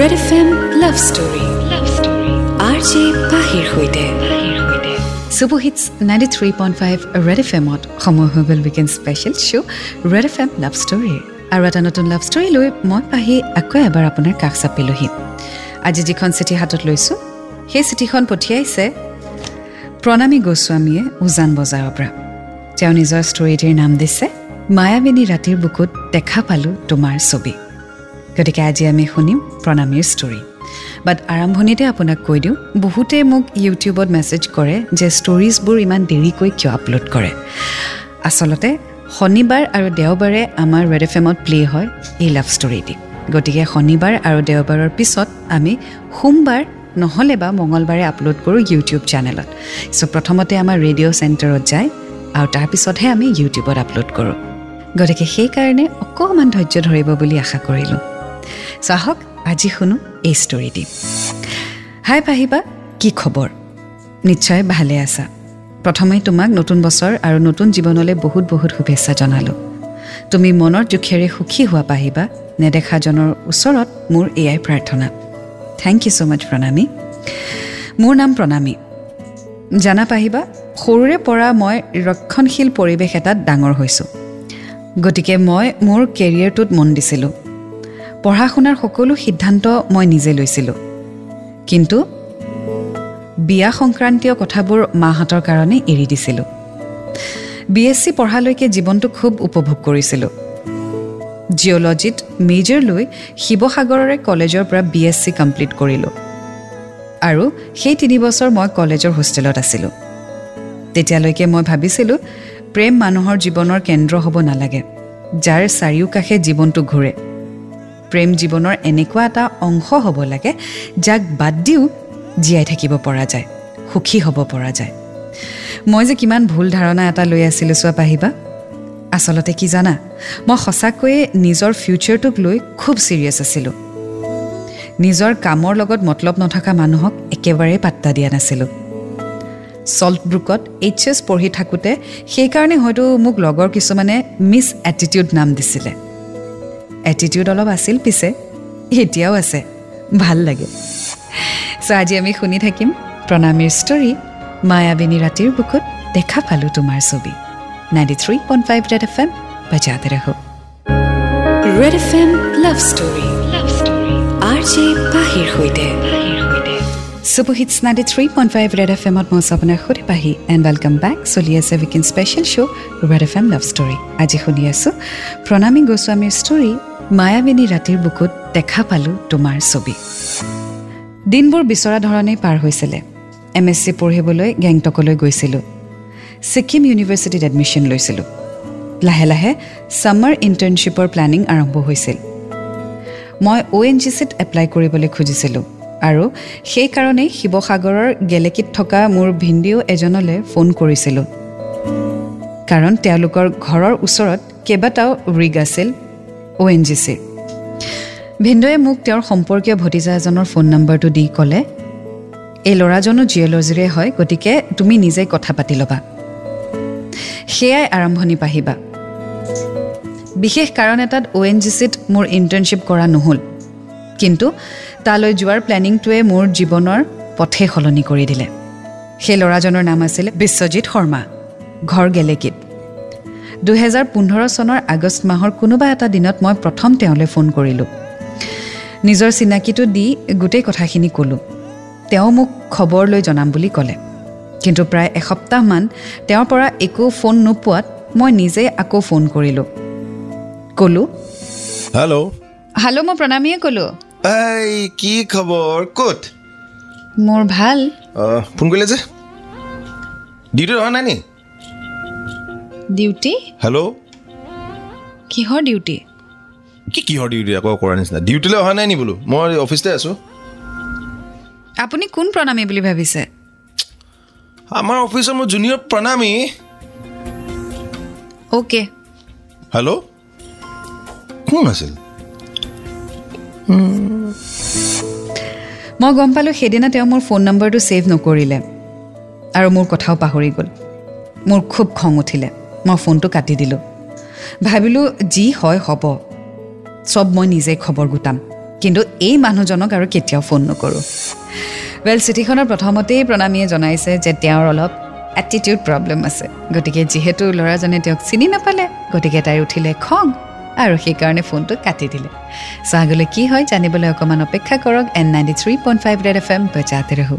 Red F M love story love story R J পাহিৰ সৈতে super hits ninety three point five Red F এমত সময় হৈ গ'ল weekend special show' Red F M love ষ্টৰীৰ আৰু এটা নতুন লাভ ষ্টৰী লৈ মই পাহি আকৌ এবাৰ আপোনাৰ কাষ চাপিলোহি। আজি যিখন চিঠি হাতত লৈছোঁ সেই চিঠিখন পঠিয়াইছে প্ৰণামী গোস্বামীয়ে উজান বজাৰৰ পৰা। তেওঁ নিজৰ ষ্টৰিটিৰ নাম দিছে মায়াবিনী ৰাতিৰ বুকুত দেখা পালোঁ তোমাৰ ছবি। গতিকে আজি আমি শুনিম প্ৰণামীৰ ষ্টৰি বাট আৰম্ভণিতে আপোনাক কৈ দিওঁ বহুতে মোক ইউটিউবত মেছেজ কৰে যে ষ্টৰিজবোৰ ইমান দেৰিকৈ কিয় আপলোড কৰে। আচলতে শনিবাৰ আৰু দেওবাৰে আমাৰ ৰেড এফ এমত প্লে হয় এই লাভ ষ্টৰিটি গতিকে শনিবাৰ আৰু দেওবাৰৰ পিছত আমি সোমবাৰ নহ'লে বা মঙলবাৰে আপলোড কৰোঁ ইউটিউব চেনেলত চ' প্ৰথমতে আমাৰ ৰেডিঅ' চেণ্টাৰত যায় আৰু তাৰপিছতহে আমি ইউটিউবত আপলোড কৰোঁ। গতিকে সেইকাৰণে অকণমান ধৈৰ্য ধৰিব বুলি আশা কৰিলোঁ। চ' আহক আজি শুনো এই ষ্টৰিটি হাই পাহিবা কি খবৰ? নিশ্চয় ভালে আছা। প্ৰথমে তোমাক নতুন বছৰ আৰু নতুন জীৱনলৈ বহুত বহুত শুভেচ্ছা জনালোঁ। তুমি মনৰ জোখেৰে সুখী হোৱা পাহিবা নেদেখাজনৰ ওচৰত মোৰ এয়াই প্ৰাৰ্থনা। Thank you so' much Pranami. মোৰ নাম প্ৰণামী। জানা পাহিবা সৰুৰে পৰা মই ৰক্ষণশীল পৰিৱেশ এটাত ডাঙৰ হৈছোঁ। গতিকে মই মোৰ কেৰিয়াৰটোত মন দিছিলোঁ। পঢ়া শুনাৰ সকলো সিদ্ধান্ত মই নিজে লৈছিলোঁ। কিন্তু বিয়া সংক্ৰান্তীয় কথাবোৰ মাহঁতৰ কাৰণে এৰি দিছিলোঁ। বি এছ চি পঢ়ালৈকে জীৱনটো খুব উপভোগ কৰিছিলোঁ। জিঅ'লজিত মেজৰ লৈ শিৱসাগৰৰে কলেজৰ পৰা বি এছ চি কমপ্লিট কৰিলোঁ। আৰু সেই তিনিবছৰ মই কলেজৰ হোষ্টেলত আছিলোঁ। তেতিয়ালৈকে মই ভাবিছিলোঁ প্ৰেম মানুহৰ জীৱনৰ কেন্দ্ৰ হ'ব নালাগে যাৰ চাৰিওকাষে জীৱনটো ঘূৰে। প্ৰেম জীৱনৰ এনেকুৱা এটা অংশ হ'ব লাগে যাক বাদ দিও জীয়াই থাকিব পৰা যায় সুখী হ'ব পৰা যায়। মই যে কিমান ভুল ধাৰণা এটা লৈ আছিলোঁ চোৱা পাহিবা। আচলতে কি জানা মই সঁচাকৈয়ে নিজৰ ফিউচাৰটোক লৈ খুব ছিৰিয়াছ আছিলোঁ। নিজৰ কামৰ লগত মতলব নথকা মানুহক একেবাৰেই পাত্তা দিয়া নাছিলোঁ। চল্ট ব্ৰুকত এইচ এছ পঢ়ি থাকোঁতে সেইকাৰণে হয়তো মোক লগৰ কিছুমানে মিছ এটিটিউড নাম দিছিলে। এটিটিউড অলপ আছিল পিছে এতিয়াও আছে ভাল লাগে। চ' আজি আমি শুনি থাকিম প্ৰণামীৰ ষ্টৰী মায়াবিনী ৰাতিৰ বুকুত দেখা পালোঁ তোমাৰ ছবি। Ninety three point five Red F M বাজাতে ৰাখো। Red F M love story love story R J পাহিৰ সৈতে। Super hits ninety three point five Red F এমত মই আপোনাৰ সুধি পাহি এণ্ড ৱেলকাম বেক চলি আছে weekend special show' Red F M love story আজি শুনি আছোঁ প্ৰণামী গোস্বামীৰ ষ্টৰী মায়াবিনী ৰাতিৰ বুকুত দেখা পালোঁ তোমাৰ ছবি। দিনবোৰ বিচৰা ধৰণেই পাৰ হৈছিলে। এম এছ চি পঢ়িবলৈ গেংটকলৈ গৈছিলোঁ। ছিকিম ইউনিভাৰ্চিটিত এডমিশ্যন লৈছিলোঁ। লাহে লাহে ছামাৰ ইণ্টাৰ্ণশ্বিপৰ প্লেনিং আৰম্ভ হৈছিল। মই অ' এন জি চিত এপ্লাই কৰিবলৈ খুজিছিলোঁ। আৰু সেইকাৰণেই শিৱসাগৰৰ গেলেকীত থকা মোৰ ভিন্দিঅ' এজনলৈ ফোন কৰিছিলোঁ। কাৰণ তেওঁলোকৰ ঘৰৰ ওচৰত কেইবাটাও ৰিগ আছিল অ' এন জি চিৰ ভিন্দুৱে মোক তেওঁৰ সম্পৰ্কীয় ভতিজা এজনৰ ফোন নম্বৰটো দি ক'লে এই ল'ৰাজনো জিঅ'লজিৰে হয় গতিকে তুমি নিজেই কথা পাতি ল'বা। সেয়াই আৰম্ভণি পাহিবা। বিশেষ কাৰণ এটাত অ' এন জি চিত মোৰ ইণ্টাৰ্ণশ্বিপ কৰা নহ'ল। কিন্তু তালৈ যোৱাৰ প্লেনিংটোৱে মোৰ জীৱনৰ পথে সলনি কৰি দিলে। সেই ল'ৰাজনৰ নাম আছিলে বিশ্বজিৎ শৰ্মা ঘৰ গেলেকীত। দুহেজাৰ পোন্ধৰ চনৰ আগষ্ট মাহৰ কোনোবা এটা দিনত মই প্ৰথম তেওঁলৈ ফোন কৰিলোঁ। নিজৰ চিনাকিটো দি গোটেই কথাখিনি ক'লোঁ। তেওঁ মোক খবৰ লৈ জনাম বুলি ক'লে। কিন্তু প্ৰায় এসপ্তাহমান তেওঁৰ পৰা একো ফোন নোপোৱাত মই নিজেই আকৌ ফোন কৰিলোঁ। ক'লোঁ হেল্ল' হেল্ল' মই প্ৰণামীয়ে ক'লোঁ। এই কি খবৰ? ক'ত? মোৰ ভাল। ফোন কৰিলে যে। ডিউটিত অহা নাই নি? ডিউটি? হেল্ল' কিহৰ ডিউটি? কি কিহৰ ডিউটি আকৌ কৰা নিচিনা? ডিউটিলৈ অহা নাই নি বোলো? মই অফিচতে আছোঁ। আপুনি কোন প্ৰণামী বুলি ভাবিছে? আমাৰ অফিচৰ মোৰ জুনিয়ৰ প্ৰণামী। অ'কে। হেল্ল' কোন আছিল? মই গম পালোঁ সেইদিনা তেওঁ মোৰ ফোন নম্বৰটো ছেভ নকৰিলে আৰু মোৰ কথাও পাহৰি গ'ল। মোৰ খুব খং উঠিলে। মই ফোনটো কাটি দিলোঁ। ভাবিলোঁ যি হয় হ'ব। চব মই নিজেই খবৰ গোটাম। কিন্তু এই মানুহজনক আৰু কেতিয়াও ফোন নকৰোঁ। ৱেল চিঠিখনৰ প্ৰথমতেই প্ৰণামীয়ে জনাইছে যে তেওঁৰ অলপ এটিটিউড প্ৰব্লেম আছে। গতিকে যিহেতু ল'ৰাজনে তেওঁক চিনি নাপালে গতিকে তাইৰ উঠিলে খং। আৰু সেইকাৰণে ফোনটো কাটি দিলে। চ' আগলৈ কি হয় জানিবলৈ অকণমান অপেক্ষা কৰক N ninety three point five Red F M বজাতে ৰহো।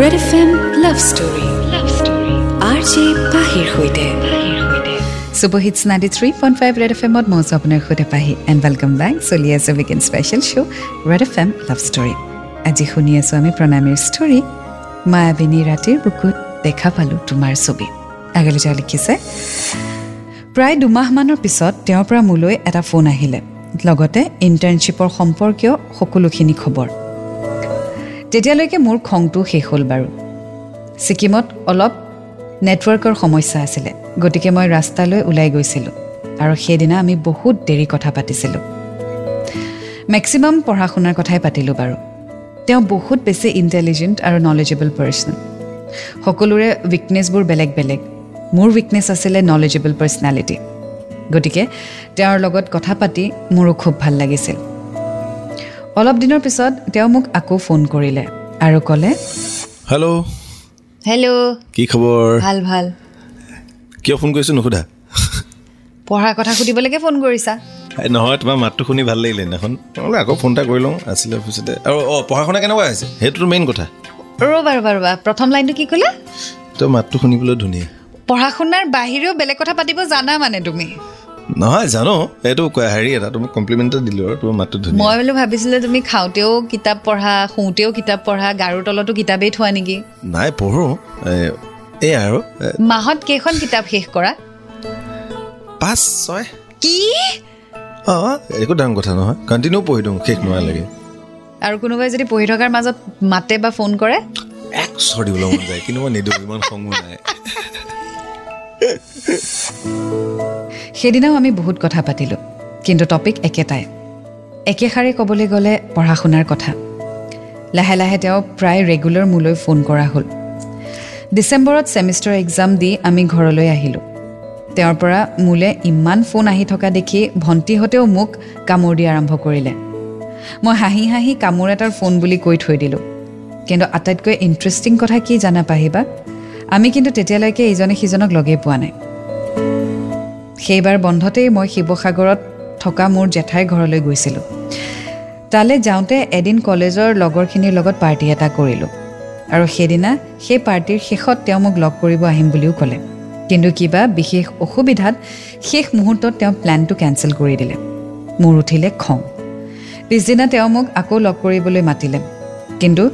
Red F M love story love story R J পাহিৰ সৈতে। Super hits ninety three point five Red F এমত মই আপোনাৰ সৈতে পাহি। এণ্ড ৱেলকাম বেক চলি আছে weekend special show' Red F M love story আজি শুনি আছোঁ আমি প্ৰণামীৰ ষ্টৰী মায়াবিনী ৰাতিৰ বুকুত দেখা পালোঁ তোমাৰ ছবি। আগলৈ তেওঁ লিখিছে প্ৰায় দুমাহমানৰ পিছত তেওঁৰ পৰা মোলৈ এটা ফোন আহিলে লগতে ইণ্টাৰ্ণশ্বিপৰ সম্পৰ্কীয় সকলোখিনি খবৰ। তেতিয়ালৈকে মোৰ খংটো শেষ হ'ল বাৰু। ছিকিমত অলপ নেটৱৰ্কৰ সমস্যা আছিলে গতিকে মই ৰাস্তালৈ ওলাই গৈছিলোঁ আৰু সেইদিনা আমি বহুত দেৰি কথা পাতিছিলোঁ। মেক্সিমাম পঢ়া শুনাৰ কথাই পাতিলোঁ বাৰু। তেওঁ বহুত বেছি ইণ্টেলিজেণ্ট আৰু নলেজেবল পাৰ্চন সকলোৰে উইকনেছবোৰ বেলেগ বেলেগ মোৰ উইকনেছ আছিলে নলেজেবল পাৰ্চনেলিটি গতিকে তেওঁৰ লগত কথা পাতি মোৰো খুব ভাল লাগিছিল। অলপ দিনৰ পিছত তেওঁ মোক আকৌ ফোন কৰিলে আৰু ক'লে হেল্ল' হেল্ল' কি খবৰ? ভাল ভাল। কিয় ফোন কৰিছোঁ নুসুধা? পঢ়াৰ কথা সুধিবলৈকে ফোন কৰিছা। নহয় তোমাৰ মাতটো শুনি ভাল লাগিলে সেইদিনাখন বোলো আকৌ ফোন এটা কৰি লওঁ আছিলে অফিচতে। আৰু অঁ পঢ়া শুনা কেনেকুৱা হৈছে? সেইটোতো মেইন কথা। ৰ'বা ৰ'বা ৰ'বা। প্ৰথম লাইনটো কি ক'লা? তই মাতটো শুনিবলৈ ধুনীয়া। পঢ়া শুনাৰ বাহিৰেও বেলেগ কথা পাতিব জানা মানে তুমি? নহয় জানো। এইটো হেৰি এটা তুমি কমপ্লিমেণ্ট এটা দিলোঁ আৰু তোমাৰ মাতটো ধুনীয়া। মই বোলো ভাবিছিলোঁ তুমি খাওঁতেও কিতাপ পঢ়া শুওঁতেও কিতাপ পঢ়া গাৰুৰ তলতো কিতাপেই থোৱা নেকি? নাই পঢ়োঁ। এই- আৰু মাহত কেইখন কিতাপ শেষ কৰা? পাঁচ ছয়। কি? অঁ একো ডাঙৰ কথা নহয়। কণ্টিনিউ পঢ়ি দিওঁ শেষ নোহোৱালৈকে আৰু কোনোবাই যদি পঢ়ি থকাৰ মাজত মাতে বা ফোন কৰে? এক চৰ দিবলৈ মন যায় কিন্তু মই নিদিওঁ ইমান খঙো নাই সেইদিনাও আমি বহুত কথা পাতিলোঁ কিন্তু টপিক একেটাই। একেষাৰে ক'বলৈ গ'লে পঢ়া শুনাৰ কথা। লাহে লাহে তেওঁ প্ৰায় ৰেগুলাৰ মোলৈ ফোন কৰা হ'ল। ডিচেম্বৰত ছেমিষ্টাৰ এক্সাম দি আমি ঘৰলৈ আহিলোঁ। তেওঁৰ পৰা মোলৈ ইমান ফোন আহি থকা দেখি ভণ্টিহঁতেও মোক কামোৰ দি আৰম্ভ কৰিলে। মই হাঁহি হাঁহি কামোৰ এটাৰ ফোন বুলি কৈ থৈ দিলোঁ। কিন্তু আটাইতকৈ ইণ্টাৰেষ্টিং কথা কি জানা পাহিবা? আমি কিন্তু তেতিয়ালৈকে ইজনে সিজনক লগেই পোৱা নাই। সেইবাৰ বন্ধতেই মই শিৱসাগৰত থকা মোৰ জেঠাইৰ ঘৰলৈ গৈছিলোঁ। তালৈ যাওঁতে এদিন কলেজৰ লগৰখিনিৰ লগত পাৰ্টি এটা কৰিলোঁ আৰু সেইদিনা সেই পাৰ্টিৰ শেষত তেওঁ মোক লগ কৰিব আহিম বুলিও ক'লে। কিন্তু কিবা বিশেষ অসুবিধাত শেষ মুহূৰ্তত তেওঁ প্লেনটো কেঞ্চেল কৰি দিলে। মোৰ উঠিলে খং। পিছদিনা তেওঁ মোক আকৌ লগ কৰিবলৈ মাতিলে। কিন্তু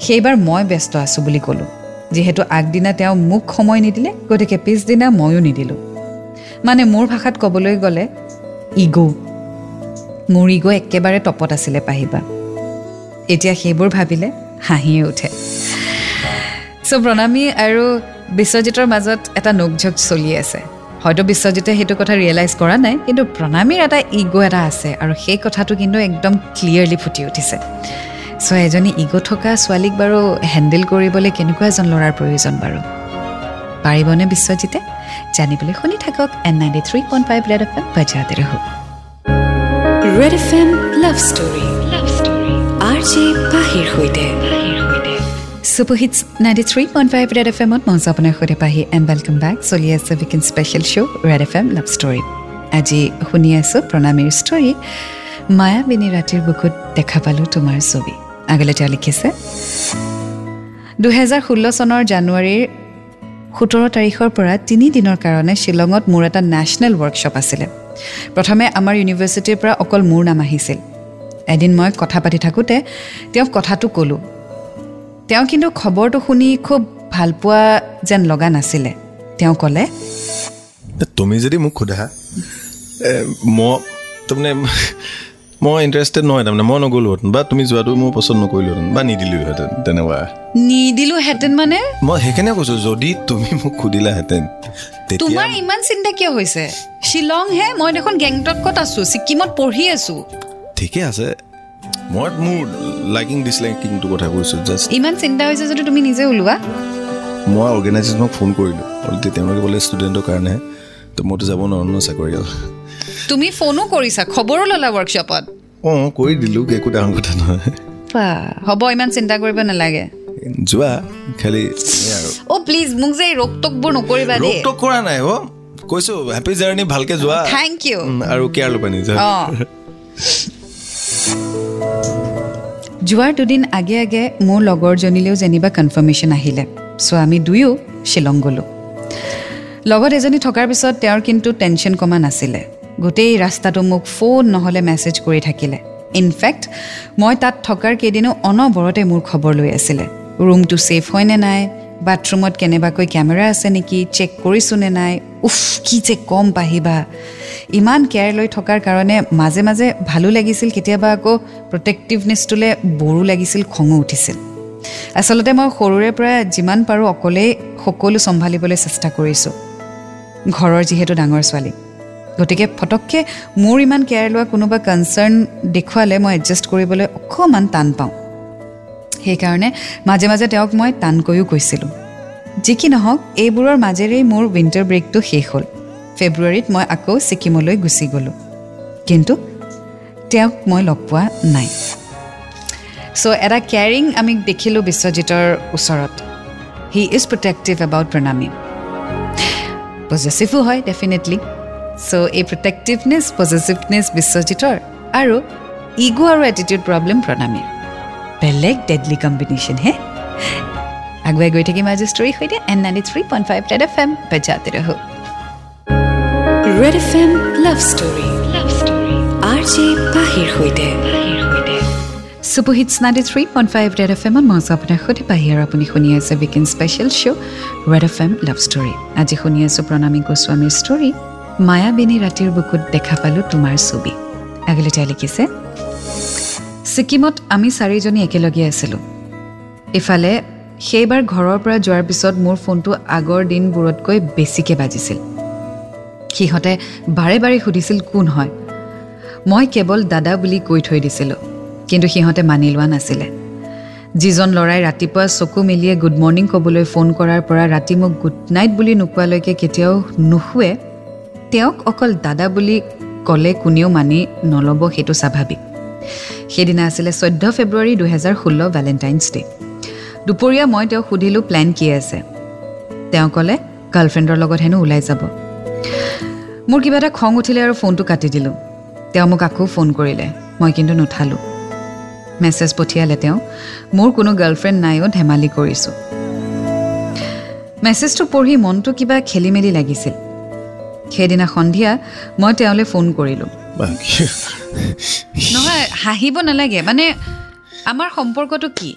সেইবাৰ মই ব্যস্ত আছোঁ বুলি ক'লোঁ। যিহেতু আগদিনা তেওঁ মোক সময় নিদিলে গতিকে পিছদিনা ময়ো নিদিলোঁ। মানে মোৰ ভাষাত ক'বলৈ গ'লে ইগ' মোৰ ইগ' একেবাৰে টপত আছিলে পাহিবা। এতিয়া সেইবোৰ ভাবিলে হাঁহিয়ে উঠে। চ' প্ৰণামী আৰু বিশ্বজিতৰ মাজত এটা নোকঝোক চলি আছে। হয়তো বিশ্বজিতে সেইটো কথা ৰিয়েলাইজ কৰা নাই কিন্তু প্ৰণামীৰ এটা ইগ' এটা আছে আৰু সেই কথাটো কিন্তু একদম ক্লিয়াৰলি ফুটি উঠিছে। চ' এজনী ইগ' থকা ছোৱালীক বাৰু হেণ্ডেল কৰিবলৈ কেনেকুৱা এজন ল'ৰাৰ প্ৰয়োজন বাৰু? পাৰিবনে বিশ্বজিতে? জানিবলৈ শুনি থাকক N ninety three point five Red F M বজাতে ৰহো। Red F M love story love story R J পাহিৰ সৈতে। Super hits ninety three point five Red F এমত মঞ্চ আপোনাৰ সৈতে পাহি এণ্ড ৱেলকাম বেক চলি আছে weekend special show' Red F M love story আজি শুনি আছোঁ প্ৰণামীৰ ষ্টৰী মায়াবিনী ৰাতিৰ বুকুত দেখা পালোঁ তোমাৰ ছবি। আগলৈ তেওঁ লিখিছে। দুহেজাৰ ষোল্ল চনৰ জানুৱাৰীৰ সোতৰ তাৰিখৰ পৰা তিনি দিনৰ কাৰণে শ্বিলঙত মোৰ এটা নেশ্যনেল ৱৰ্কশ্বপ আছিলে। প্ৰথমে আমাৰ ইউনিভাৰ্চিটিৰ পৰা অকল মোৰ নাম আহিছিল। এদিন মই কথা পাতি থাকোঁতে তেওঁক কথাটো ক'লোঁ। তেওঁ কিন্তু খবৰটো শুনি খুব ভাল পোৱা যেন লগা নাছিলে। তেওঁ ক'লে তুমি যদি মোক সোধা মই তাৰমানে মই ইণ্টাৰেষ্টেড নহয় তাৰমানে মই নগ'লোহেঁতেন বা তুমি যোৱাটো মই পচন্দ নকৰিলোহেঁতেন বা নিদিলোহেঁতেন তেনেকুৱা নিদিলোহেঁতেন মানে মই সেইকাৰণে কৈছোঁ যদি তুমি মোক সুধিলাহেঁতেন তোমাৰ ইমান চিন্তা কিয় হৈছে শ্বিলংহে মই দেখোন গেংটকত আছোঁ ছিকিমত পঢ়ি আছোঁ ঠিকে আছে মই মোৰ লাইকিং ডিছলাইকিংটো কথা কৈছোঁ জাষ্ট ইমান চিন্তা হৈছে যদি তুমি নিজে ওলোৱা মই অৰ্গেনাইজেশ্যনক ফোন কৰিলোঁ তেওঁলোকে বোলে ষ্টুডেণ্টৰ কাৰণেহে তো মইতো যাব নোৱাৰোঁ ন চাকৰিয়াল তুমি ফোনো কৰিছা খবৰো ল'লা ৱৰ্কশ্বপত অঁ কৰি দিলোঁ একো ডাঙৰ কথা নহয়। হ'ব ইমান চিন্তা কৰিব নালাগে। যোৱা খালি অ' প্লিজ মোক যে এই ৰোগ টোকবোৰ নকৰিবা দেই। ৰোগটো কৰা নাই অ' কৈছো হেপী জাৰ্ণি ভালকে যোৱা। থেংক ইউ আৰু কেয়াৰ ল'বা নিজৰ অঁ। যোৱাৰ দুদিন আগে আগে মোৰ লগৰজনীলেও যেনিবা কনফাৰ্মেশ্যন আহিলে। চ' আমি দুয়ো শ্বিলং গ'লোঁ। লগত এজনী থকাৰ পিছত তেওঁৰ কিন্তু টেনশ্যন কমা নাছিলে। গোটেই ৰাস্তাটো মোক ফোন নহ'লে মেছেজ কৰি থাকিলে। ইনফেক্ট মই তাত থকাৰ কেইদিনো অনবৰতে মোৰ খবৰ লৈ আছিলে। ৰুমটো ছেফ হয়নে নাই? বাথৰুমত কেনেবাকৈ কেমেৰা আছে নেকি? চেক কৰিছোঁ নে নাই? উফ কি যে কম পাহিবা। ইমান কেয়াৰ লৈ থকাৰ কাৰণে মাজে মাজে ভালো লাগিছিল কেতিয়াবা আকৌ প্ৰটেক্টিভনেছটোলৈ বৰো লাগিছিল খঙো উঠিছিল। আচলতে মই সৰুৰে পৰা যিমান পাৰোঁ অকলেই সকলো চম্ভালিবলৈ চেষ্টা কৰিছোঁ। ঘৰৰ যিহেতু ডাঙৰ ছোৱালী। গতিকে ফটককৈ মোৰ ইমান কেয়াৰ লোৱা কোনোবা কনচাৰ্ণ দেখুৱালে মই এডজাষ্ট কৰিবলৈ অকণমান টান পাওঁ। সেইকাৰণে মাজে মাজে তেওঁক মই টানকৈও কৈছিলোঁ। যি কি নহওক এইবোৰৰ মাজেৰেই মোৰ উইণ্টাৰ ব্ৰেকটো শেষ হ'ল। ফেব্ৰুৱাৰীত মই আকৌ ছিকিমলৈ গুচি গ'লোঁ। কিন্তু তেওঁক মই লগ পোৱা নাই। চ' এটা কেয়াৰিং আমি দেখিলোঁ বিশ্বজিতৰ ওচৰত। He is protective about Pranami পজিটিভো হয় ডেফিনেটলি চ' এই প্ৰটেক্টিভনেছ পজিটিভনেছ বিশ্বজিতৰ আৰু ইগ' আৰু এটিটিউড প্ৰব্লেম প্ৰণামীৰ বেলেগ ডেডলি কম্বিনেশ্যন হে। আগুৱাই গৈ থাকিম আজি ষ্টৰীৰ সৈতে N ninety three point five Red F M বজাতে ৰহো। Red F M love story love story R J পাহিৰ সৈতে। Super hits ninety three point five Red F এমত মই আছোঁ আপোনাৰ সৈতে। পাহি আৰু আপুনি শুনি আছে weekend special show' Red F M love story আজি শুনি আছোঁ প্ৰণামী গোস্বামীৰ ষ্টৰী মায়াবিনী ৰাতিৰ বুকুত দেখা পালোঁ তোমাৰ ছবি। আগলৈ লিখিছে ছিকিমত আমি চাৰিজনী একেলগে আছিলোঁ। ইফালে সেইবাৰ ঘৰৰ পৰা যোৱাৰ পিছত মোৰ ফোনটো আগৰ দিনবোৰতকৈ বেছিকৈ বাজিছিল। সিহঁতে বাৰে বাৰে সুধিছিল কোন হয়? মই কেৱল দাদা বুলি কৈ থৈ দিছিলোঁ কিন্তু সিহঁতে মানি লোৱা নাছিলে। যিজন ল'ৰাই ৰাতিপুৱা চকু মেলিয়ে গুড মৰ্ণিং ক'বলৈ ফোন কৰাৰ পৰা ৰাতি মোক গুড নাইট বুলি নোকোৱালৈকে কেতিয়াও নুশুৱে তেওঁক অকল দাদা বুলি ক'লে কোনেও মানি নল'ব সেইটো স্বাভাৱিক। সেইদিনা আছিলে চৈধ্য ফেব্ৰুৱাৰী দুহেজাৰ ষোল্ল ভেলেণ্টাইনছ ডে। দুপৰীয়া মই তেওঁক সুধিলোঁ প্লেন কি আছে। তেওঁ ক'লে গাৰ্লফ্ৰেণ্ডৰ লগত হেনো ওলাই যাব। মোৰ কিবা এটা খং উঠিলে আৰু ফোনটো কাটি দিলোঁ। তেওঁ মোক আকৌ ফোন কৰিলে। মই কিন্তু নুঠালোঁ। মেছেজ পঠিয়ালে তেওঁ মোৰ কোনো গাৰ্লফ্ৰেণ্ড নাইও ধেমালি কৰিছোঁ। মেছেজটো পঢ়ি মনটো কিবা খেলি মেলি লাগিছিল। সেইদিনা সন্ধিয়া মই তেওঁলৈ ফোন কৰিলোঁ। নহয় হাঁহিব নালাগে। মানে আমাৰ সম্পৰ্কটো কি?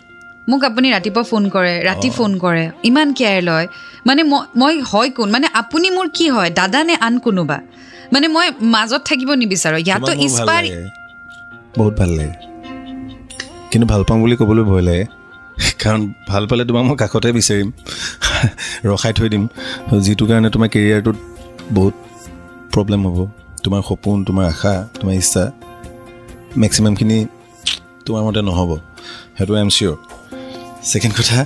মোক আপুনি ৰাতিপুৱা ফোন কৰে ৰাতি ফোন কৰে ইমান কেয়াৰ লয়। মানে মই মই হয় কোন মানে আপুনি মোৰ কি হয় দাদা নে আন কোনোবা? মানে মই মাজত থাকিব নিবিচাৰোঁ। ইয়াতো ইস্পাৰ। বহুত ভাল লাগে। কিন্তু ভাল পাওঁ বুলি ক'বলৈ ভয় লাগে। কাৰণ ভাল পালে তোমাক মই কাষতে বিচাৰিম। ৰখাই থৈ দিম। যিটো কাৰণে তোমাৰ কেৰিয়াৰটোত বহুত প্ৰব্লেম হ'ব তোমাৰ সপোন তোমাৰ আশা তোমাৰ ইচ্ছা মেক্সিমামখিনি তোমাৰ মতে নহ'ব। সেইটো আই এম চিয়'ৰ ছেকেণ্ড কথা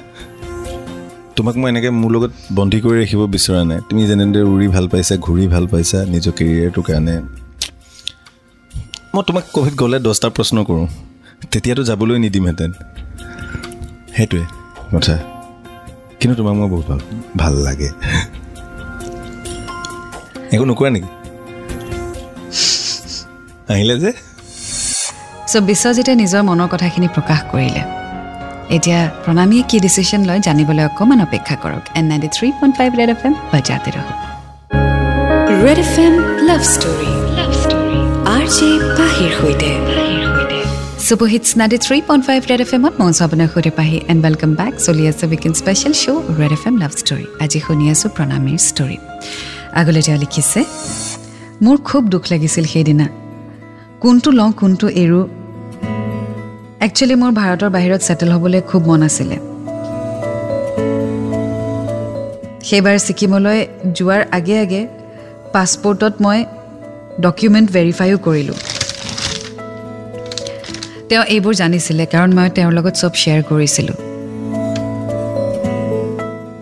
তোমাক মই এনেকৈ মোৰ লগত বন্দী কৰি ৰাখিব বিচৰা নাই। তুমি যেনেদৰে উৰি ভাল পাইছা ঘূৰি ভাল পাইছা নিজৰ কেৰিয়াৰটোৰ কাৰণে মই তোমাক ক'ভিড গ'লে দহটা প্ৰশ্ন কৰোঁ। তেতিয়াতো যাবলৈ নিদিমহেঁতেন। সেইটোৱে কথা। কিন্তু তোমাক মই বহুত ভাল ভাল লাগে। একো নোকোৱা নেকি? আহিলে যে? চ' বিশ্বজিতে নিজৰ মনৰ কথাখিনি প্ৰকাশ কৰিলে। এতিয়া প্ৰণামীয়ে কি ডিচিশ্যন লয় জানিবলৈ অকণমান অপেক্ষা কৰক। N ninety three point five Red F M বজাতে ৰহ Red F M love story love story R J পাহিৰ সৈতে ninety three point five Red F এমত মই আপোনাৰ সৈতে পাহি। এণ্ড ৱেলকাম বেক চলি আছে weekend special show' Red F M love story আজি শুনি আছোঁ প্ৰণামীৰ ষ্টৰী আগলৈ তেওঁ লিখিছে মোৰ খুব দুখ লাগিছিল সেইদিনা। কোনটো লওঁ কোনটো এৰোঁ। একচুৱেলি মোৰ ভাৰতৰ বাহিৰত ছেটেল হ'বলৈ খুব মন আছিলে। সেইবাৰ ছিকিমলৈ যোৱাৰ আগে আগে পাছপৰ্টত মই ডকুমেণ্ট ভেৰিফাইও কৰিলোঁ। তেওঁ এইবোৰ জানিছিলে কাৰণ মই তেওঁৰ লগত চব শ্বেয়াৰ কৰিছিলোঁ।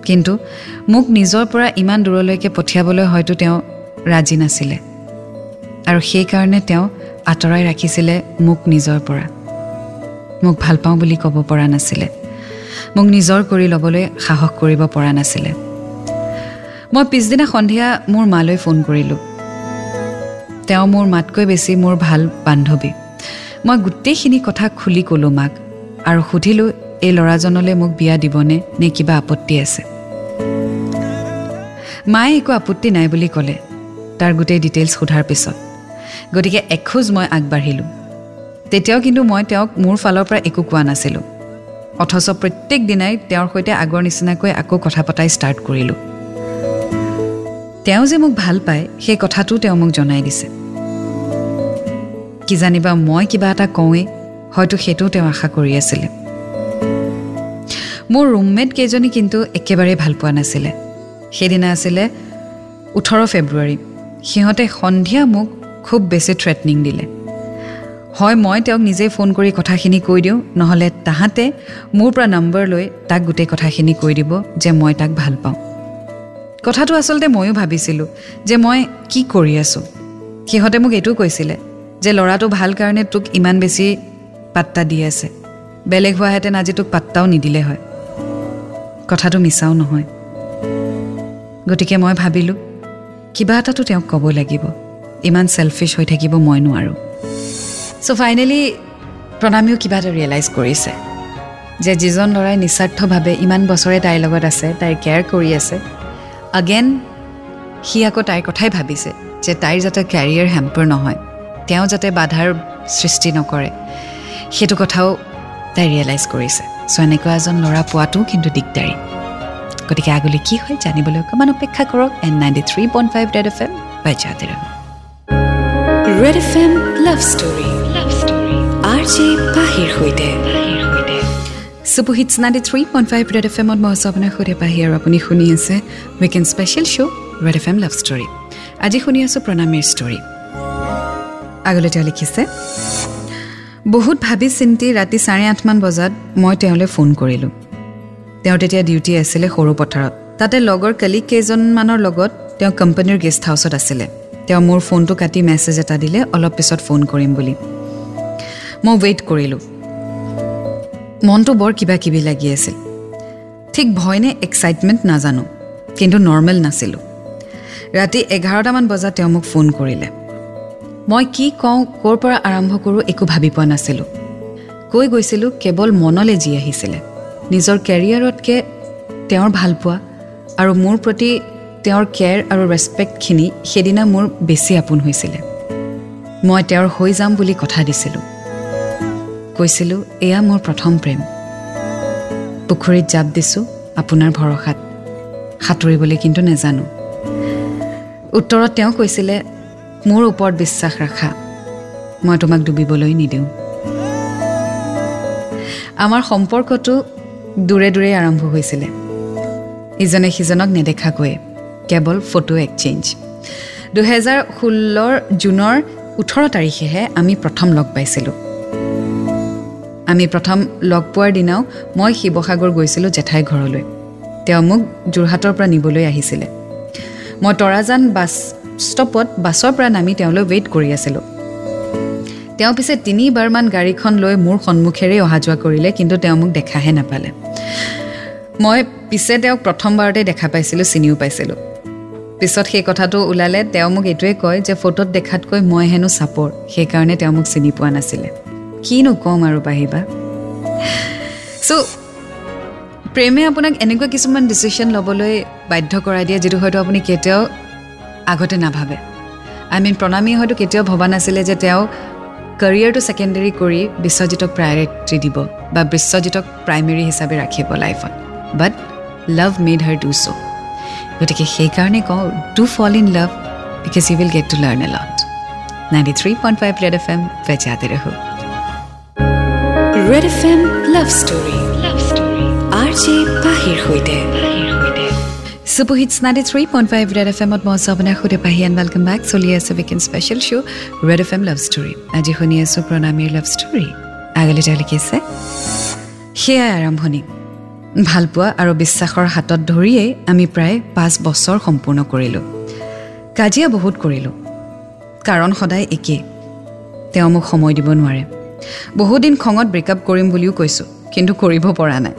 কিন্তু মোক নিজৰ পৰা ইমান দূৰলৈকে পঠিয়াবলৈ হয়তো তেওঁ ৰাজি নাছিলে। আৰু সেইকাৰণে তেওঁ আঁতৰাই ৰাখিছিলে মোক নিজৰ পৰা। মোক ভাল পাওঁ বুলি ক'ব পৰা নাছিলে। মোক নিজৰ কৰি ল'বলৈ সাহস কৰিব পৰা নাছিলে। মই পিছদিনা সন্ধিয়া মোৰ মালৈ ফোন কৰিলোঁ। তেওঁ মোৰ মাতকৈ বেছি মোৰ ভাল বান্ধৱী। মই গোটেইখিনি কথা খুলি ক'লোঁ মাক আৰু সুধিলোঁ এই ল'ৰাজনলৈ মোক বিয়া দিবনে নে কিবা আপত্তি আছে? মায়ে একো আপত্তি নাই বুলি ক'লে। তাৰ গোটেই ডিটেইলছ সোধাৰ পিছত। গতিকে এখোজ মই আগবাঢ়িলোঁ। তেতিয়াও কিন্তু মই তেওঁক মোৰ ফালৰ পৰা একো কোৱা নাছিলোঁ। অথচ প্ৰত্যেক দিনাই তেওঁৰ সৈতে আগৰ নিচিনাকৈ আকৌ কথা পতাই ষ্টাৰ্ট কৰিলোঁ। তেওঁ যে মোক ভাল পায় সেই কথাটো তেওঁ মোক জনাই দিছে। কিজানিবা মই কিবা এটা কওঁৱেই হয়তো সেইটোও তেওঁ আশা কৰি আছিলে। মোৰ ৰুমমেট কেইজনী কিন্তু একেবাৰে ভাল পোৱা নাছিলে। সেইদিনা আছিলে ওঠৰ ফেব্ৰুৱাৰী। সিহঁতে সন্ধিয়া মোক খুব বেছি থ্ৰেটনিং দিলে। হয় মই তেওঁক নিজেই ফোন কৰি কথাখিনি কৈ দিওঁ নহ'লে তাহাঁতে মোৰ পৰা নম্বৰ লৈ তাক গোটেই কথাখিনি কৈ দিব যে মই তাক ভাল পাওঁ। কথাটো আচলতে ময়ো ভাবিছিলোঁ যে মই কি কৰি আছোঁ। সিহঁতে মোক এইটোও কৈছিলে যে ল'ৰাটো ভাল কাৰণে তোক ইমান বেছি পাত্তা দি আছে। বেলেগ হোৱাহেঁতেন আজি তোক পাত্তাও নিদিলে হয়। কথাটো মিছাও নহয়। গতিকে মই ভাবিলোঁ কিবা এটাতো তেওঁক ক'ব লাগিব। ইমান ছেলফিছ হৈ থাকিব মই নোৱাৰোঁ। চ' ফাইনেলি প্ৰণামীও কিবা এটা ৰিয়েলাইজ কৰিছে যে যিজন ল'ৰাই নিস্বাৰ্থভাৱে ইমান বছৰে তাইৰ লগত আছে তাইৰ কেয়াৰ কৰি আছে আগেন সি আকৌ তাইৰ কথাই ভাবিছে যে তাইৰ যাতে কেৰিয়াৰ হেম্পাৰ নহয় তেওঁ যাতে বাধাৰ সৃষ্টি নকৰে সেইটো কথাও তাই ৰিয়েলাইজ কৰিছে। চ' এনেকুৱা এজন ল'ৰা পোৱাটোও কিন্তু দিগদাৰী। গতিকে আগলৈ কি হয় জানিবলৈ অকণমান অপেক্ষা কৰক N ninety three point five Red F M বাজাতে Red F M love story R J পাহিৰ সৈতে super hits ninety three point five Red F এমত মই আছোঁ আপোনাৰ সৈতে পাহি আৰু আপুনি শুনি আছে weekend special show' Red F M love story আজি শুনি আছোঁ প্ৰণামীৰ ষ্টৰী আগলৈ তেওঁ লিখিছে বহুত ভাবি চিন্তি ৰাতি চাৰে আঠমান বজাত মই তেওঁলৈ ফোন কৰিলোঁ। তেওঁ তেতিয়া ডিউটি আছিলে সৰু পথাৰত। তাতে লগৰ কলিগ কেইজনমানৰ লগত তেওঁ কোম্পানীৰ গেষ্ট হাউচত আছিলে। তেওঁ মোৰ ফোনটো কাটি মেছেজ এটা দিলে অলপ পিছত ফোন কৰিম বুলি। মই ৱেইট কৰিলোঁ। মনটো বৰ কিবা কিবি লাগি আছিল। ঠিক ভয় নে এক্সাইটমেণ্ট নাজানো কিন্তু নৰ্মেল নাছিলোঁ। ৰাতি এঘাৰটামান বজাত তেওঁ মোক ফোন কৰিলে। মই কি কওঁ ক'ৰ পৰা আৰম্ভ কৰোঁ একো ভাবি পোৱা নাছিলোঁ। কৈ গৈছিলোঁ কেৱল মনলৈ যি আহিছিলে। নিজৰ কেৰিয়াৰতকৈ তেওঁৰ ভালপোৱা আৰু মোৰ প্ৰতি তেওঁৰ কেয়াৰ আৰু ৰেচপেক্টখিনি সেইদিনা মোৰ বেছি আপোন হৈছিলে। মই তেওঁৰ হৈ যাম বুলি কথা দিছিলোঁ। কৈছিলোঁ এয়া মোৰ প্ৰথম প্ৰেম। পুখুৰীত জাপ দিছোঁ আপোনাৰ ভৰসাত। সাঁতুৰিবলৈ কিন্তু নেজানো। উত্তৰত তেওঁ কৈছিলে মোৰ ওপৰত বিশ্বাস ৰাখা। মই তোমাক ডুবিবলৈ নিদিওঁ। আমাৰ সম্পৰ্কটো দূৰে দূৰে আৰম্ভ হৈছিলে। ইজনে সিজনক নেদেখাকৈয়ে। কেৱল ফটো এক্সেঞ্জ দুহেজাৰ ষোল্লৰ জুনৰ ওঠৰ তাৰিখেহে আমি প্ৰথম লগ পাইছিলোঁ। আমি প্ৰথম লগ পোৱাৰ দিনাও মই শিৱসাগৰ গৈছিলোঁ জেঠাই ঘৰলৈ। তেওঁ মোক যোৰহাটৰ পৰা নিবলৈ আহিছিলে। মই তৰাজান বাছ ষ্টপত বাছৰ পৰা নামি তেওঁলৈ ৱেইট কৰি আছিলোঁ। তেওঁ পিছে তিনিবাৰমান গাড়ীখন লৈ মোৰ সন্মুখেৰেই অহা যোৱা কৰিলে কিন্তু তেওঁ মোক দেখাহে নাপালে। মই পিছে তেওঁক প্ৰথমবাৰতে দেখা পাইছিলোঁ চিনিও পাইছিলোঁ। পিছত সেই কথাটো ওলালে তেওঁ মোক এইটোৱে কয় যে ফটোত দেখাতকৈ মই হেনো চাপৰ সেইকাৰণে তেওঁ মোক চিনি পোৱা নাছিলে। কিনো ক'ম আৰু বাঢ়িবা চ' প্ৰেমে আপোনাক এনেকুৱা কিছুমান ডিচিশ্যন ল'বলৈ বাধ্য কৰাই দিয়ে যিটো হয়তো আপুনি কেতিয়াও আগতে নাভাবে। আই মিন প্ৰণামীয়ে হয়তো কেতিয়াও ভবা নাছিলে যে তেওঁ কেৰিয়াৰটো ছেকেণ্ডেৰী কৰি বিশ্বজিতক প্ৰায়ৰিটি দিব বা বিশ্বজিতক প্ৰাইমেৰী হিচাপে ৰাখিব লাইফত বাট লাভ মেড হাৰ ডু চ' গতিকে সেইকাৰণে কওঁ do fall in love because you will get to learn a lot ninety three point five Red F M বেজাতে ৰহো Red F M love story love story R J পাহিৰ সৈতে super hits ninety three point five Red F এমত মই আছোঁ আপোনাৰ সৈতে পাহি and welcome back চলি আছে weekend special show' Red F M love story আজি শুনি আছোঁ প্ৰণামীৰ লাভ ষ্টৰী আগলৈ তেওঁ লিখিছে সেয়াই আৰম্ভণি ভালপোৱা আৰু বিশ্বাসৰ হাতত ধৰিয়েই আমি প্ৰায় পাঁচ বছৰ সম্পূৰ্ণ কৰিলোঁ। কাজিয়া বহুত কৰিলোঁ। কাৰণ সদায় একেই। তেওঁ মোক সময় দিব নোৱাৰে। বহুদিন খঙত ব্ৰেকআপ কৰিম বুলিও কৈছোঁ কিন্তু কৰিব পৰা নাই।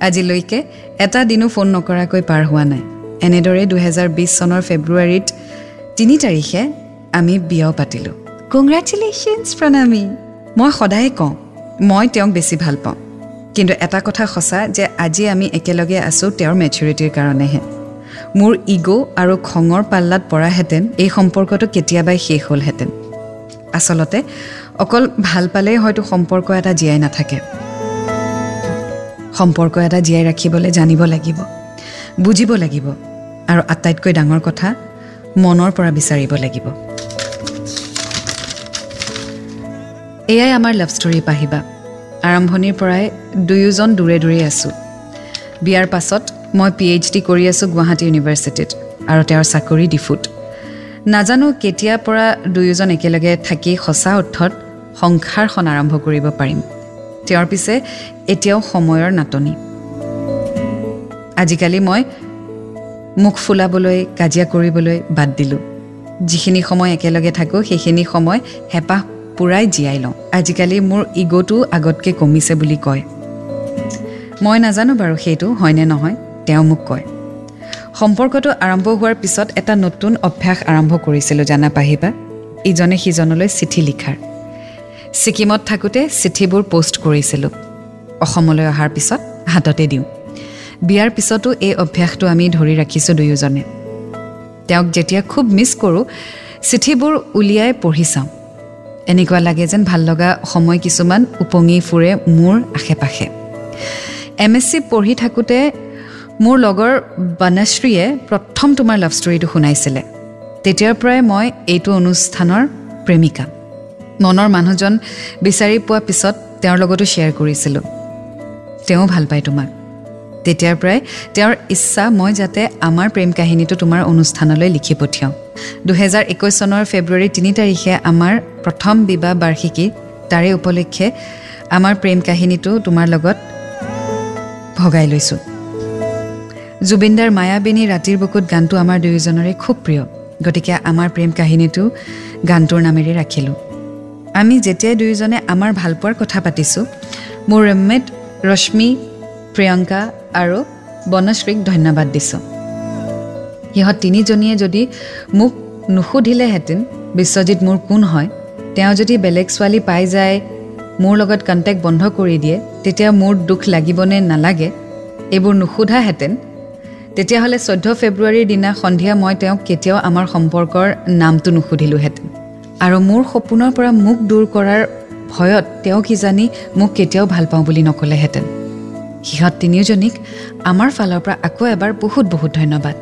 আজিলৈকে এটা দিনো ফোন নকৰাকৈ পাৰ হোৱা নাই। এনেদৰে দুহেজাৰ বিছ চনৰ ফেব্ৰুৱাৰীত তিনি তাৰিখে আমি বিয়াও পাতিলোঁ। কংগ্ৰেচুলেশ্যনছ প্ৰণামী! মই সদায়ে কওঁ মই তেওঁক বেছি ভাল পাওঁ। কিন্তু এটা কথা সঁচা যে আজি আমি একেলগে আছোঁ তেওঁৰ মেচিউৰিটিৰ কাৰণেহে। মোৰ ইগ' আৰু খঙৰ পাল্লাত পৰাহেঁতেন এই সম্পৰ্কটো কেতিয়াবাই শেষ হ'লহেঁতেন। আচলতে অকল ভাল পালেই হয়তো সম্পৰ্ক এটা জীয়াই নাথাকে। সম্পৰ্ক এটা জীয়াই ৰাখিবলৈ জানিব লাগিব বুজিব লাগিব আৰু আটাইতকৈ ডাঙৰ কথা মনৰ পৰা বিচাৰিব লাগিব। এয়াই আমাৰ লাভ ষ্টৰী পাহিবা। আৰম্ভণিৰ পৰাই দুয়োজন দূৰে দূৰে আছোঁ। বিয়াৰ পাছত মই পি এইচ ডি কৰি আছোঁ গুৱাহাটী ইউনিভাৰ্চিটিত আৰু তেওঁৰ চাকৰি ডিফুত। নাজানো কেতিয়াৰ পৰা দুয়োজন একেলগে থাকি সঁচা অৰ্থত সংসাৰখন আৰম্ভ কৰিব পাৰিম। তেওঁৰ পিছে এতিয়াও সময়ৰ নাটনি। আজিকালি মই মুখ ফুলাবলৈ কাজিয়া কৰিবলৈ বাদ দিলোঁ। যিখিনি সময় একেলগে থাকোঁ সেইখিনি সময় হেঁপাহ পূৰাই জীয়াই লওঁ। আজিকালি মোৰ ইগ'টো আগতকৈ কমিছে বুলি কয়। মই নাজানো বাৰু সেইটো হয়নে নহয়? তেওঁ মোক কয়। সম্পৰ্কটো আৰম্ভ হোৱাৰ পিছত এটা নতুন অভ্যাস আৰম্ভ কৰিছিলোঁ জানা পাহিবা? ইজনে সিজনলৈ চিঠি লিখাৰ। ছিকিমত থাকোঁতে চিঠিবোৰ পষ্ট কৰিছিলোঁ। অসমলৈ অহাৰ পিছত হাততে দিওঁ। বিয়াৰ পিছতো এই অভ্যাসটো আমি ধৰি ৰাখিছোঁ দুয়োজনে। তেওঁক যেতিয়া খুব মিছ কৰোঁ চিঠিবোৰ উলিয়াই পঢ়ি চাওঁ। এনেকুৱা লাগে যেন ভাল লগা সময় কিছুমান উপঙি ফুৰে মোৰ আশে পাশে এম এছ চি পঢ়ি থাকোঁতে মোৰ লগৰ বনশ্ৰীয়ে প্ৰথম তোমাৰ লাভ ষ্টৰিটো শুনাইছিলে। তেতিয়াৰ পৰাই মই এইটো অনুষ্ঠানৰ প্ৰেমিকা। মনৰ মানুহজন বিচাৰি পোৱা পিছত তেওঁৰ লগতো শ্বেয়াৰ কৰিছিলোঁ। তেওঁ ভাল পায় তোমাক। তেতিয়াৰ পৰাই তেওঁৰ ইচ্ছা মই যাতে আমাৰ প্ৰেম কাহিনীটো তোমাৰ অনুষ্ঠানলৈ লিখি পঠিয়াওঁ। দুহেজাৰ একৈছ চনৰ ফেব্ৰুৱাৰী তিনি তাৰিখে আমাৰ প্ৰথম বিবাহ বাৰ্ষিকী তাৰে উপলক্ষে আমাৰ প্ৰেম কাহিনীটো তোমাৰ লগত ভগাই লৈছোঁ। জুবিনদাৰ মায়াবিনী ৰাতিৰ বুকুত গানটো আমাৰ দুয়োজনৰে খুব প্ৰিয়। গতিকে আমাৰ প্ৰেম কাহিনীটো গানটোৰ নামেৰে ৰাখিলোঁ। আমি যেতিয়াই দুয়োজনে আমাৰ ভালপোৱাৰ কথা পাতিছোঁ মোৰ ৰুমমেট ৰশ্মি প্ৰিয়ংকা আৰু বনশ্ৰীক ধন্যবাদ দিছোঁ। সিহঁত তিনিজনীয়ে যদি মোক নুসুধিলেহেঁতেন বিশ্বজিৎ মোৰ কোন হয়? তেওঁ যদি বেলেগ ছোৱালী পাই যায় মোৰ লগত কণ্টেক্ট বন্ধ কৰি দিয়ে তেতিয়া মোৰ দুখ লাগিবনে নালাগে এইবোৰ নুসোধাহেঁতেন। তেতিয়াহ'লে চৈধ্য ফেব্ৰুৱাৰীৰ দিনা সন্ধিয়া মই তেওঁক কেতিয়াও আমাৰ সম্পৰ্কৰ নামটো নুসুধিলোহেঁতেন। আৰু মোৰ সপোনৰ পৰা মোক দূৰ কৰাৰ ভয়ত তেওঁ কিজানি মোক কেতিয়াও ভাল পাওঁ বুলি নক'লেহেঁতেন। সিহঁত তিনিওজনীক আমাৰ ফালৰ পৰা আকৌ এবাৰ বহুত বহুত ধন্যবাদ।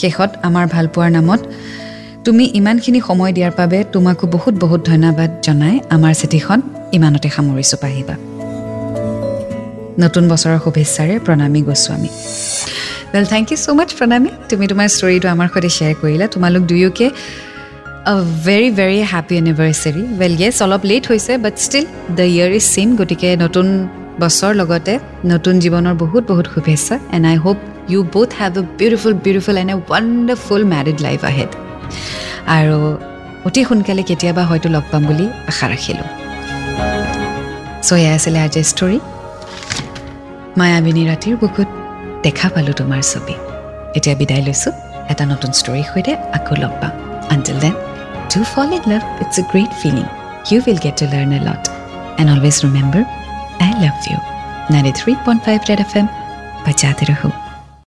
শেষত আমাৰ ভালপোৱাৰ নামত তুমি ইমানখিনি সময় দিয়াৰ বাবে তোমাকো বহুত বহুত ধন্যবাদ জনাই আমাৰ চিঠিখন ইমানতে সামৰিছোঁ পাহিবা। নতুন বছৰৰ শুভেচ্ছাৰে Pranami Goswami. Well thank you so' much Pranami. তুমি তোমাৰ ষ্টৰিটো আমাৰ সৈতে শ্বেয়াৰ কৰিলা। তোমালোক দুয়োকে a very very happy anniversary well yes অলপ লেট হৈছে but still the year is seem গতিকে নতুন বছৰ লগতে নতুন জীৱনৰ বহুত বহুত শুভেচ্ছা। And I hope you both have a beautiful beautiful and a wonderful married life ahead আৰু অতি সোনকালে কেতিয়াবা হয়তো লগ পাম বুলি আশা ৰাখিলোঁ। চ' এয়া আছিলে আজিৰ ষ্টৰী মায়াবিনী ৰাতিৰ বুকুত দেখা পালোঁ তোমাৰ ছবি। এতিয়া বিদায় লৈছোঁ। এটা নতুন ষ্টৰীৰ সৈতে আকৌ লগ পাম। Until then to fall in love it's a great feeling you will get to learn a lot and always remember I love you ninety three point five Red F M বজাতে ৰহো